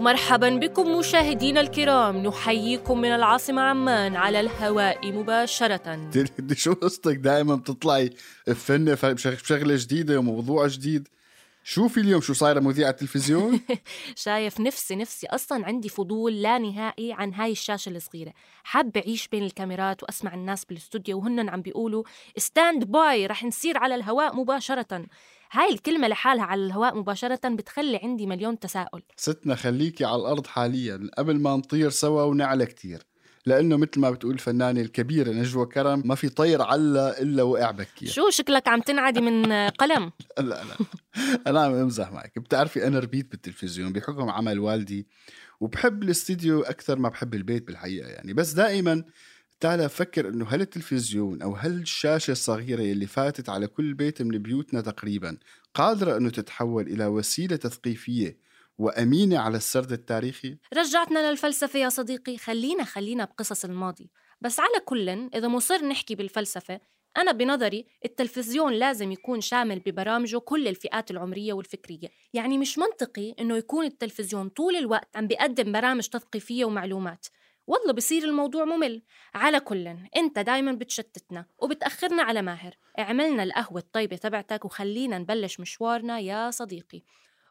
مرحبا بكم مشاهدينا الكرام. نحييكم من العاصمة عمان على الهواء مباشرة. دي شو قصتك؟ دائما بتطلعي فنة بشغلة جديدة وموضوع جديد. شوفي اليوم؟ شو صايرة مذيعة التلفزيون؟ شايف نفسي نفسي أصلا عندي فضول لا نهائي عن هاي الشاشة الصغيرة. حاب أعيش بين الكاميرات وأسمع الناس بالاستوديو وهن عم بيقولوا stand by رح نصير على الهواء مباشرة. هاي الكلمة لحالها على الهواء مباشرة بتخلي عندي مليون تساؤل. ستنا خليكي على الأرض حاليا قبل ما نطير سوا ونعلى كتير. لأنه مثل ما بتقول الفنانه الكبيرة نجوى كرم ما في طير علا إلا وقع بكير. شو شكلك عم تنعدي من قلم؟ لا لا. أنا عم أمزح معك. بتعرفي أنا ربيت بالتلفزيون بحكم عمل والدي وبحب الاستديو أكثر ما بحب البيت بالحقيقة يعني. بس دائما تعال فكر إنه هل التلفزيون أو هل الشاشة الصغيرة اللي فاتت على كل بيت من بيوتنا تقريبا قادرة إنه تتحول إلى وسيلة تثقيفية وأمينة على السرد التاريخي؟ رجعتنا للفلسفة يا صديقي. خلينا خلينا بقصص الماضي. بس على كل إذا مصر نحكي بالفلسفة أنا بنظري التلفزيون لازم يكون شامل ببرامجه كل الفئات العمرية والفكرية. يعني مش منطقي إنه يكون التلفزيون طول الوقت عم بيقدم برامج تثقيفية ومعلومات. والله بصير الموضوع ممل. على كل انت دايما بتشتتنا وبتأخرنا على ماهر. اعملنا القهوة الطيبة تبعتك وخلينا نبلش مشوارنا يا صديقي.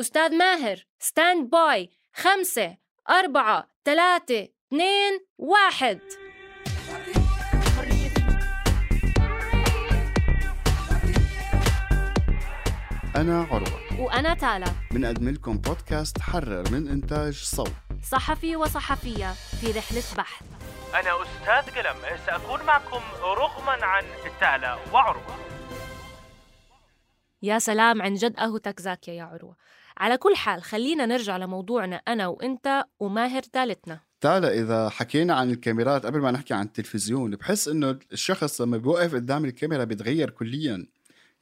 أستاذ ماهر stand by خمسة أربعة ثلاثة اثنين واحد. أنا عروة. وأنا تالا. بنقدم لكم بودكاست حرر من إنتاج صوت. صحفي وصحفية في رحلة بحث. أنا أستاذ قلم سأكون معكم رغما عن تالا وعروة. يا سلام عن جد قهوتك زاكية يا عروة. على كل حال خلينا نرجع لموضوعنا أنا وإنت وماهر ثالثنا. تالا إذا حكينا عن الكاميرات قبل ما نحكي عن التلفزيون بحس إنه الشخص لما بيوقف قدام الكاميرا بيتغير كلياً.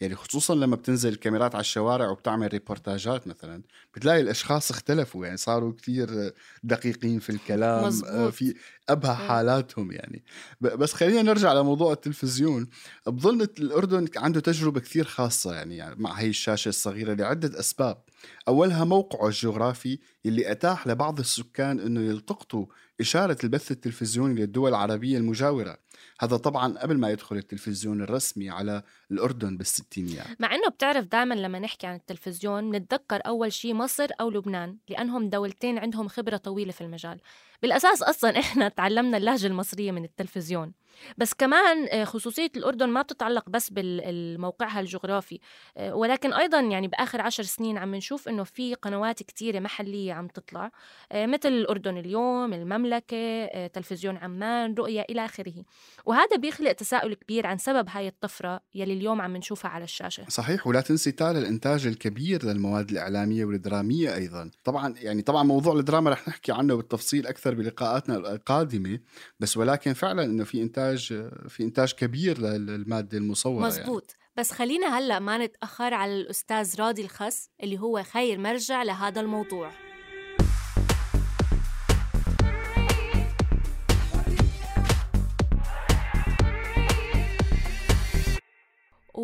يعني خصوصا لما بتنزل الكاميرات على الشوارع وبتعمل ريبورتاجات مثلا بتلاقي الأشخاص اختلفوا يعني صاروا كثير دقيقين في الكلام مزبوط. آه، في أبهى حالاتهم يعني. بس خلينا نرجع لموضوع التلفزيون. بظن الأردن عنده تجربة كثير خاصة يعني مع هي الشاشة الصغيرة لعدة أسباب. أولها موقعه الجغرافي اللي أتاح لبعض السكان إنه يلتقطوا إشارة البث التلفزيوني للدول العربية المجاورة. هذا طبعا قبل ما يدخل التلفزيون الرسمي على الأردن بالستينيات. مع أنه بتعرف دائما لما نحكي عن التلفزيون نتذكر أول شيء مصر أو لبنان لأنهم دولتين عندهم خبرة طويلة في المجال. بالأساس أصلا إحنا تعلمنا اللهجة المصرية من التلفزيون. بس كمان آه، خصوصية الأردن ما بتتعلق بس بموقعها الجغرافي آه، ولكن أيضا يعني بآخر عشر سنين عم نشوف إنه في قنوات كتيرة محلية عم تطلع آه، مثل الأردن اليوم المملكة تلفزيون عمان رؤية إلى آخره. وهذا بيخلق تساؤل كبير عن سبب هاي الطفرة يلي اليوم عم نشوفها على الشاشة صحيح ولا تنسي تالا الإنتاج الكبير للمواد الإعلامية والدرامية أيضا طبعا يعني طبعا موضوع الدراما رح نحكي عنه بالتفصيل أكثر بلقاءاتنا القادمة بس ولكن فعلا إنه في إنتاج انتاج في إنتاج كبير للمادة المصورة يعني. مزبوط يعني. بس خلينا هلأ ما نتأخر على الأستاذ راضي الخس اللي هو خير مرجع لهذا الموضوع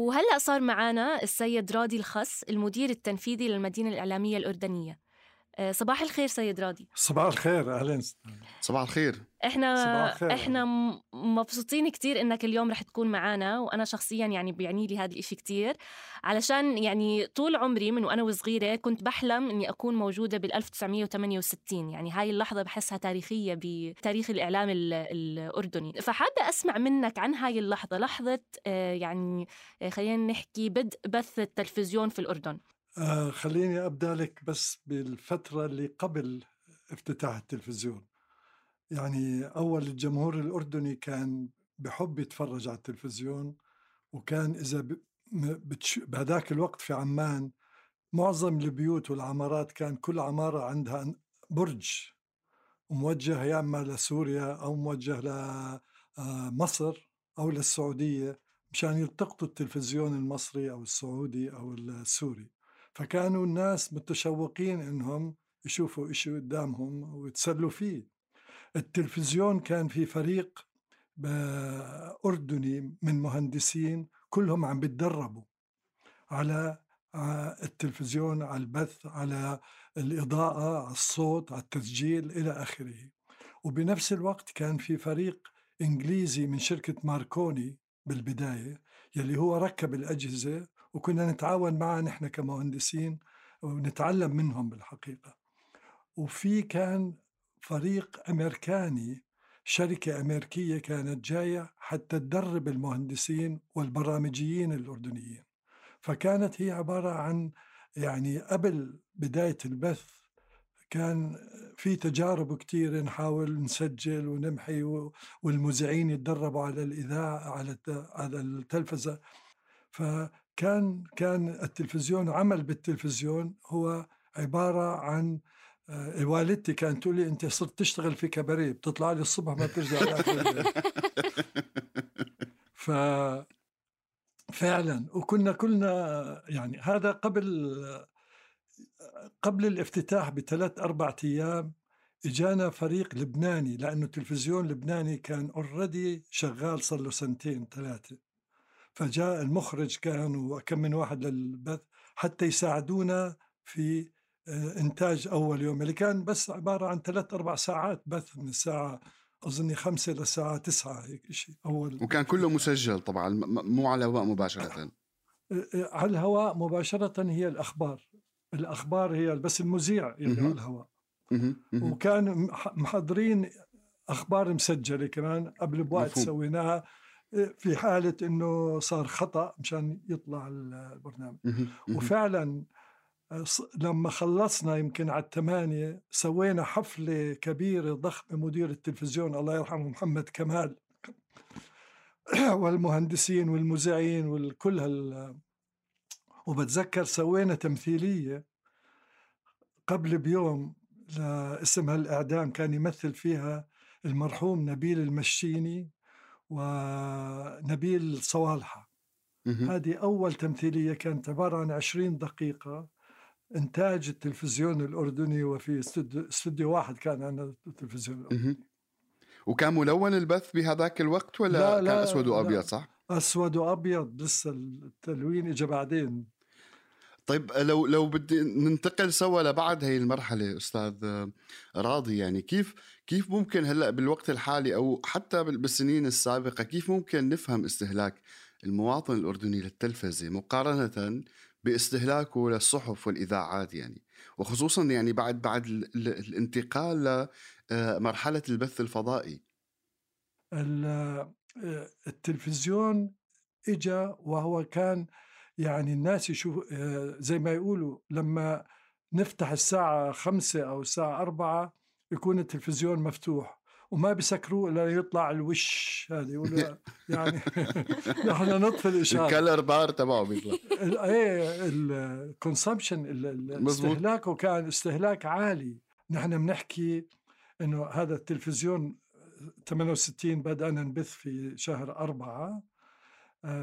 وهلأ صار معنا السيد راضي الخس المدير التنفيذي للمدينة الإعلامية الأردنية. صباح الخير سيد راضي صباح الخير أهلا. صباح الخير. إحنا صباح الخير. إحنا مبسوطين كثير إنك اليوم رح تكون معنا وأنا شخصيا يعني بيعني لي هذا الإشي كثير علشان يعني طول عمري من وأنا وصغيرة كنت بحلم إني أكون موجودة بال 1968 يعني هاي اللحظة بحسها تاريخية بتاريخ الإعلام الأردني. فحابة أسمع منك عن هاي اللحظة لحظة آه، يعني آه، خلينا نحكي بدء بث التلفزيون في الأردن. آه خليني أبدأ لك بس بالفترة اللي قبل افتتاح التلفزيون. يعني أول الجمهور الأردني كان بحب يتفرج على التلفزيون وكان إذا بهذاك الوقت في عمان معظم البيوت والعمارات كان كل عمارة عندها برج وموجه يا إما لسوريا أو موجه لمصر آه، أو للسعودية مشان يلتقطوا التلفزيون المصري أو السعودي أو السوري. فكانوا الناس متشوقين إنهم يشوفوا إشي قدامهم ويتسلوا فيه. التلفزيون كان في فريق أردني من مهندسين كلهم عم بتدربوا على على التلفزيون على البث على الإضاءة على الصوت على التسجيل إلى آخره. وبنفس الوقت كان في فريق إنجليزي من شركة ماركوني بالبداية يلي هو ركب الأجهزة وكنا نتعاون معه نحن كمهندسين ونتعلم منهم بالحقيقة. وفي كان فريق أمريكاني شركة أمريكية كانت جاية حتى تدرب المهندسين والبرامجيين الأردنيين. فكانت هي عبارة عن يعني قبل بداية البث كان في تجارب كتير نحاول نسجل ونمحي والمذيعين يتدربوا على الإذاعة على على التلفزة. فكان كان التلفزيون عمل بالتلفزيون هو عبارة عن آه، والدتي كانت تقول لي أنت صرت تشتغل في كباريه بتطلع لي الصبح ما بترجع ف فعلا. وكنا كلنا يعني هذا قبل قبل الافتتاح بثلاث أربع أيام إجانا فريق لبناني لأنه التلفزيون اللبناني كان اوريدي شغال صار له سنتين ثلاثة. فجاء المخرج كان وكم من واحد للبث حتى يساعدونا في آه، إنتاج أول يوم اللي كان بس عبارة عن ثلاث أربع ساعات بث من الساعة أظني خمسة للساعة تسعة هيك شيء أول وكان كله مسجل طبعا مو على الهواء مباشرة. آه، آه، على الهواء مباشرة هي الأخبار الأخبار هي بس المذيع اللي على الهواء. وكان محضرين أخبار مسجلة كمان قبل بوقت سويناها. في حالة إنه صار خطأ مشان يطلع البرنامج. وفعلا لما خلصنا يمكن على الثمانية سوينا حفلة كبيرة ضخمة مدير التلفزيون الله يرحمه محمد كمال والمهندسين والمذيعين والكل هال وبتذكر سوينا تمثيلية قبل بيوم اسمها الإعدام كان يمثل فيها المرحوم نبيل المشيني. ونبيل صوالحة هذه أول تمثيلية كانت عبارة عن عشرين دقيقة إنتاج التلفزيون الأردني وفي استوديو واحد كان عندنا التلفزيون الأردني. وكان ملون البث بهذاك الوقت ولا لا كان لا أسود وأبيض صح؟ أسود وأبيض لسه التلوين اجى بعدين. طيب لو لو بدي ننتقل سوا لبعد هي المرحلة أستاذ راضي يعني كيف كيف ممكن هلأ بالوقت الحالي أو حتى بالسنين السابقة كيف ممكن نفهم استهلاك المواطن الأردني للتلفزة مقارنة باستهلاكه للصحف والإذاعات يعني؟ وخصوصا يعني بعد بعد الانتقال لمرحله آه، البث الفضائي. آه، التلفزيون اجى وهو كان يعني الناس يشوف آه، زي ما يقولوا لما نفتح الساعة خمسة أو الساعة أربعة يكون التلفزيون مفتوح وما بيسكروه إلا يطلع الوش هذا يقولوا يعني نحن نطفي الإشارة. الكلر بار تبعه بيطلع. إيه الكونسبشن استهلاكه كان استهلاك عالي. نحن بنحكي إنه هذا التلفزيون 68 بدأنا نبث في شهر أربعة.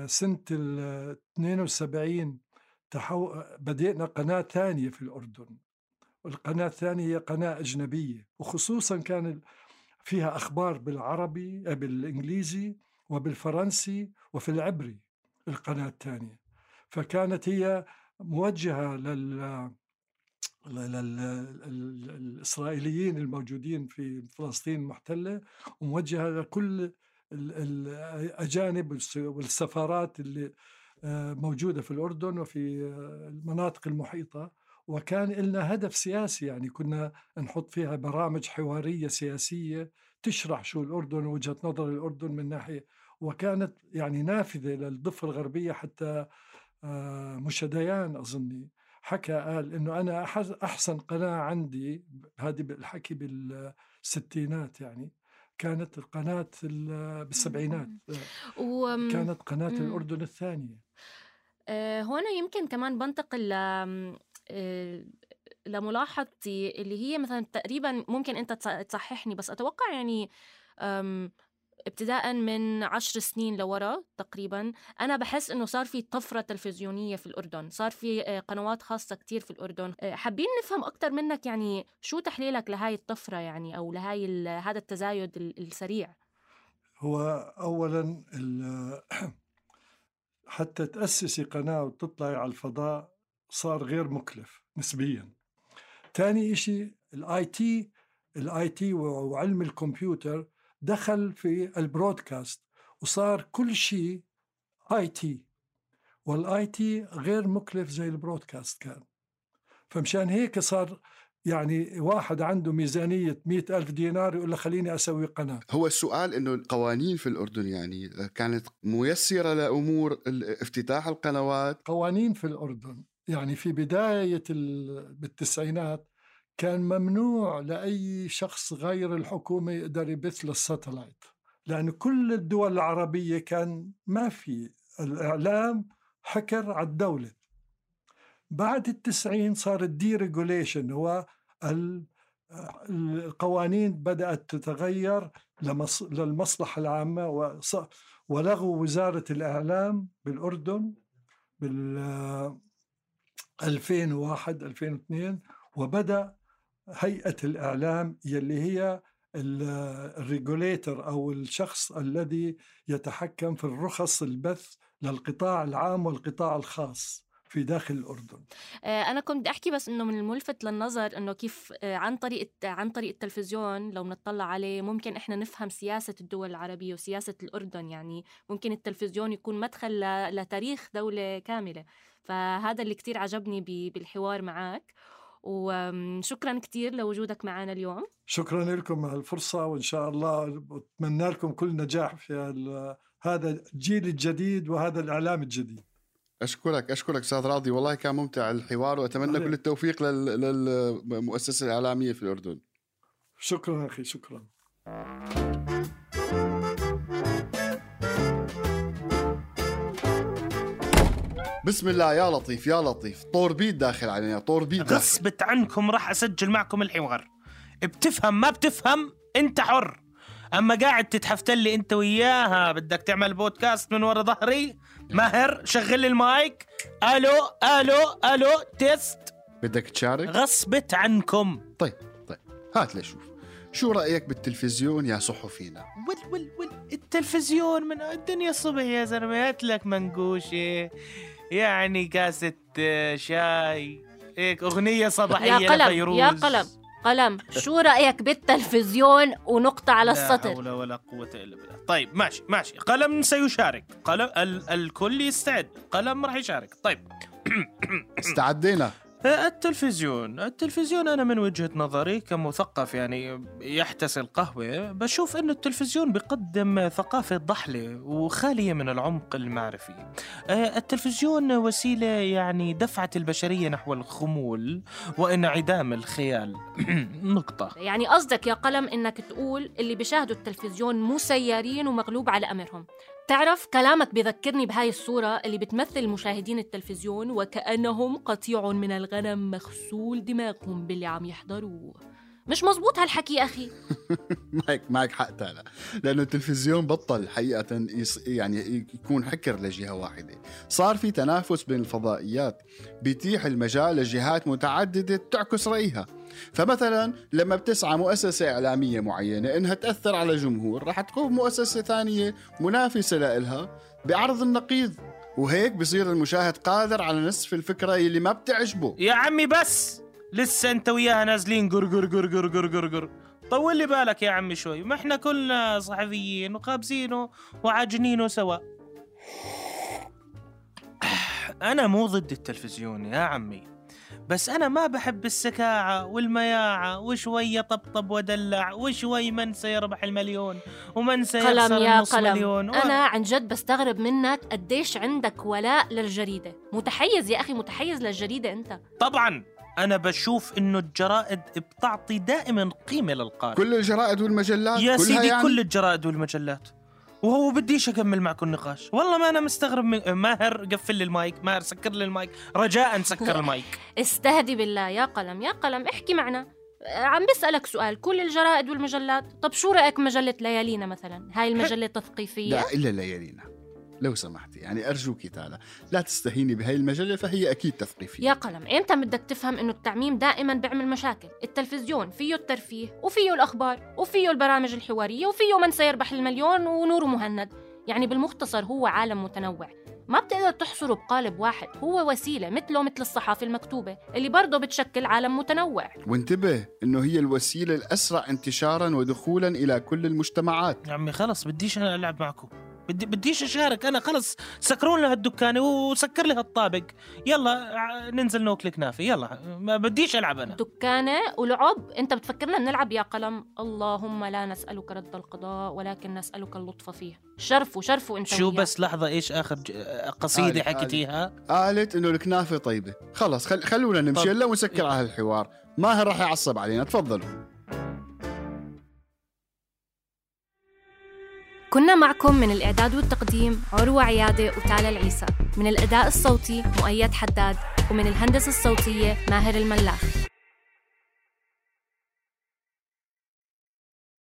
سنة ال 72 تحو... بدينا قناة ثانية في الأردن. والقناة الثانية هي قناة أجنبية وخصوصا كان فيها أخبار بالعربي آه، بالإنجليزي وبالفرنسي وفي العبري القناة الثانية. فكانت هي موجهة لل للإسرائيليين الموجودين في فلسطين المحتلة وموجهة لكل الأجانب والسفارات اللي آه، موجودة في الأردن وفي آه، المناطق المحيطة. وكان لنا هدف سياسي يعني كنا نحط فيها برامج حوارية سياسية تشرح شو الأردن ووجهة نظر الأردن من ناحية. وكانت يعني نافذة للضفة الغربية حتى آه، مشديان أظني. حكى قال إنه أنا أحسن قناة عندي هذه الحكي بالستينات يعني. كانت القناة بالسبعينات كانت قناة الأردن الثانية. آه، هون يمكن كمان بنتقل آه، لملاحظتي اللي هي مثلا تقريبا ممكن أنت تصححني بس أتوقع يعني ابتداء من عشر سنين لورا تقريبا أنا بحس إنه صار في طفرة تلفزيونية في الأردن صار في آه، قنوات خاصة كتير في الأردن. آه، حابين نفهم أكتر منك يعني شو تحليلك لهاي الطفرة يعني أو لهاي هذا التزايد السريع؟ هو أولا حتى تأسسي قناة وتطلعي على الفضاء صار غير مكلف نسبيا. ثاني إشي ال IT ال IT وعلم الكمبيوتر دخل في ال broadcast وصار كل شيء IT. وال IT غير مكلف زي ال broadcast كان. فمشان هيك صار يعني واحد عنده ميزانية مئة ألف دينار يقول له خليني أسوي قناة. هو السؤال إنه القوانين في الأردن يعني كانت ميسرة لأمور ال- افتتاح القنوات. قوانين في الأردن يعني في بداية ال- بالتسعينات كان ممنوع لأي شخص غير الحكومة يقدر يبث لل satellite لأن كل الدول العربية كان ما في. الإعلام حكر على الدولة. بعد التسعين صار ال deregulation هو ال- القوانين بدأت تتغير لمص- للمصلحة العامة ولغوا وزارة الإعلام بالأردن بال 2001 2002 وبدأ هيئة الإعلام يلي هي الريجوليتر أو الشخص الذي يتحكم في الرخص البث للقطاع العام والقطاع الخاص في داخل الأردن. آه، أنا كنت بدي أحكي بس إنه من الملفت للنظر إنه كيف آه، عن طريق عن طريق التلفزيون لو نطلع عليه ممكن إحنا نفهم سياسة الدول العربية وسياسة الأردن يعني ممكن التلفزيون يكون مدخل لتاريخ دولة كاملة. فهذا اللي كتير عجبني بالحوار معك وشكرا كتير لوجودك معنا اليوم. شكرا لكم على الفرصة وإن شاء الله بتمنى لكم كل نجاح في هذا الجيل الجديد وهذا الإعلام الجديد. أشكرك أشكرك أستاذ راضي. والله كان ممتع الحوار وأتمنى عليك. كل التوفيق لل- للمؤسسة الإعلامية في الأردن. شكرا أخي شكرا. بسم الله يا لطيف يا لطيف. طور بيت داخل علينا طور بيت. غصبت عنكم راح أسجل معكم الحوار بتفهم ما بتفهم أنت حر. أما قاعد تتحفتل لي أنت وياها بدك تعمل بودكاست من ورا ظهري؟ ماهر شغل لي المايك. ألو ألو ألو تيست. بدك تشارك؟ غصبت عنكم. طيب طيب. هات لشوف شو رأيك بالتلفزيون يا صحفينا؟ ول ول ول التلفزيون من الدنيا الصبح يا زلمة. هات لك منقوشة. يعني كاسه آه، شاي هيك أغنية صباحية يا قلم لفيروز. يا قلم قلم شو رأيك بالتلفزيون ونقطة على لا السطر؟ حول ولا قوة إلا بالله. طيب ماشي ماشي. قلم سيشارك. قلم ال الكل يستعد. قلم راح يشارك. طيب. استعدينا. التلفزيون. التلفزيون أنا من وجهة نظري كمثقف يعني يحتسي القهوة بشوف أنه التلفزيون بيقدم ثقافة ضحلة وخالية من العمق المعرفي. آه، التلفزيون وسيلة يعني دفعت البشرية نحو الخمول وانعدام الخيال. نقطة. يعني قصدك يا قلم إنك تقول اللي بيشاهدوا التلفزيون مسيرين ومغلوب على أمرهم. تعرف كلامك بذكرني بهاي الصورة اللي بتمثل مشاهدين التلفزيون وكأنهم قطيع من الغنم مغسول دماغهم باللي عم يحضروه. مش مزبوط هالحكي يا أخي. معك معك حق تالا. لأنه التلفزيون بطل حقيقة يص... يعني يكون حكر لجهة واحدة. صار في تنافس بين الفضائيات. بيتيح المجال لجهات متعددة تعكس رأيها. فمثلا لما بتسعى مؤسسة إعلامية معينة إنها تأثر على جمهور رح تقوم مؤسسة ثانية منافسة لإلها بعرض النقيض. وهيك بصير المشاهد قادر على نسف الفكرة اللي ما بتعجبه. يا عمي بس! لسه انت وياها نازلين. قر قر قر قر قر قر قر. طول لي بالك يا عمي شوي. ما إحنا كلنا صحفيين وقابزينه وعاجنينه سوا أنا مو ضد التلفزيون يا عمي. بس أنا ما بحب السكاعة والمياعة وشوية طبطب ودلع وشوي من سيربح المليون ومن سيخسر قلم يا النص مليون. قلم أنا عن جد بستغرب منك قديش عندك ولاء للجريدة. متحيز يا أخي متحيز للجريدة أنت. طبعا. أنا بشوف إنه الجرائد بتعطي دائما قيمة للقارئ. كل الجرائد والمجلات يا كلها سيدي يعني؟ كل الجرائد والمجلات. وهو بديش أكمل معكم النقاش. والله ما أنا مستغرب من ماهر قفل لي المايك ماهر سكر لي المايك. رجاء سكر المايك. استهدي بالله يا قلم يا قلم احكي معنا. عم بسألك سؤال كل الجرائد والمجلات؟ طب شو رأيك مجلة ليالينا مثلا؟ هاي المجلة تثقيفية لا إلا ليالينا. لو سمحتي يعني أرجوك تالا لا تستهيني بهي المجلة فهي أكيد تثقيفية. يا قلم إمتى بدك تفهم إنه التعميم دائما بيعمل مشاكل؟ التلفزيون فيه الترفيه وفيه الأخبار وفيه البرامج الحوارية وفيه من سيربح المليون ونور مهند. يعني بالمختصر هو عالم متنوع. ما بتقدر تحصره بقالب واحد هو وسيلة مثله مثل الصحافة المكتوبة اللي برضه بتشكل عالم متنوع. وانتبه إنه هي الوسيلة الأسرع انتشارا ودخولا إلى كل المجتمعات. يا عمي خلص بديش أنا ألعب معكم. بدي بديش أشارك. أنا خلص سكرون لها الدكانه وسكر لها الطابق. يلا ننزل ناكل كنافه يلا ما بديش ألعب أنا. دكانة ولعب أنت بتفكرنا نلعب يا قلم. اللهم لا نسألك رد القضاء ولكن نسألك اللطف فيه. شرفوا شرفوا أنت شو وياه. بس لحظة إيش آخر ج... قصيدة عالي، حكيتيها؟ قالت إنه الكنافة طيبة. خلص خل... خلونا نمشي. يلا ونسكر على هالحوار. ماهر راح يعصب علينا. تفضلوا. كنا معكم من الإعداد والتقديم عروة عيادة وتالا العيسى من الأداء الصوتي مؤيد حداد ومن الهندسة الصوتية ماهر الملاخ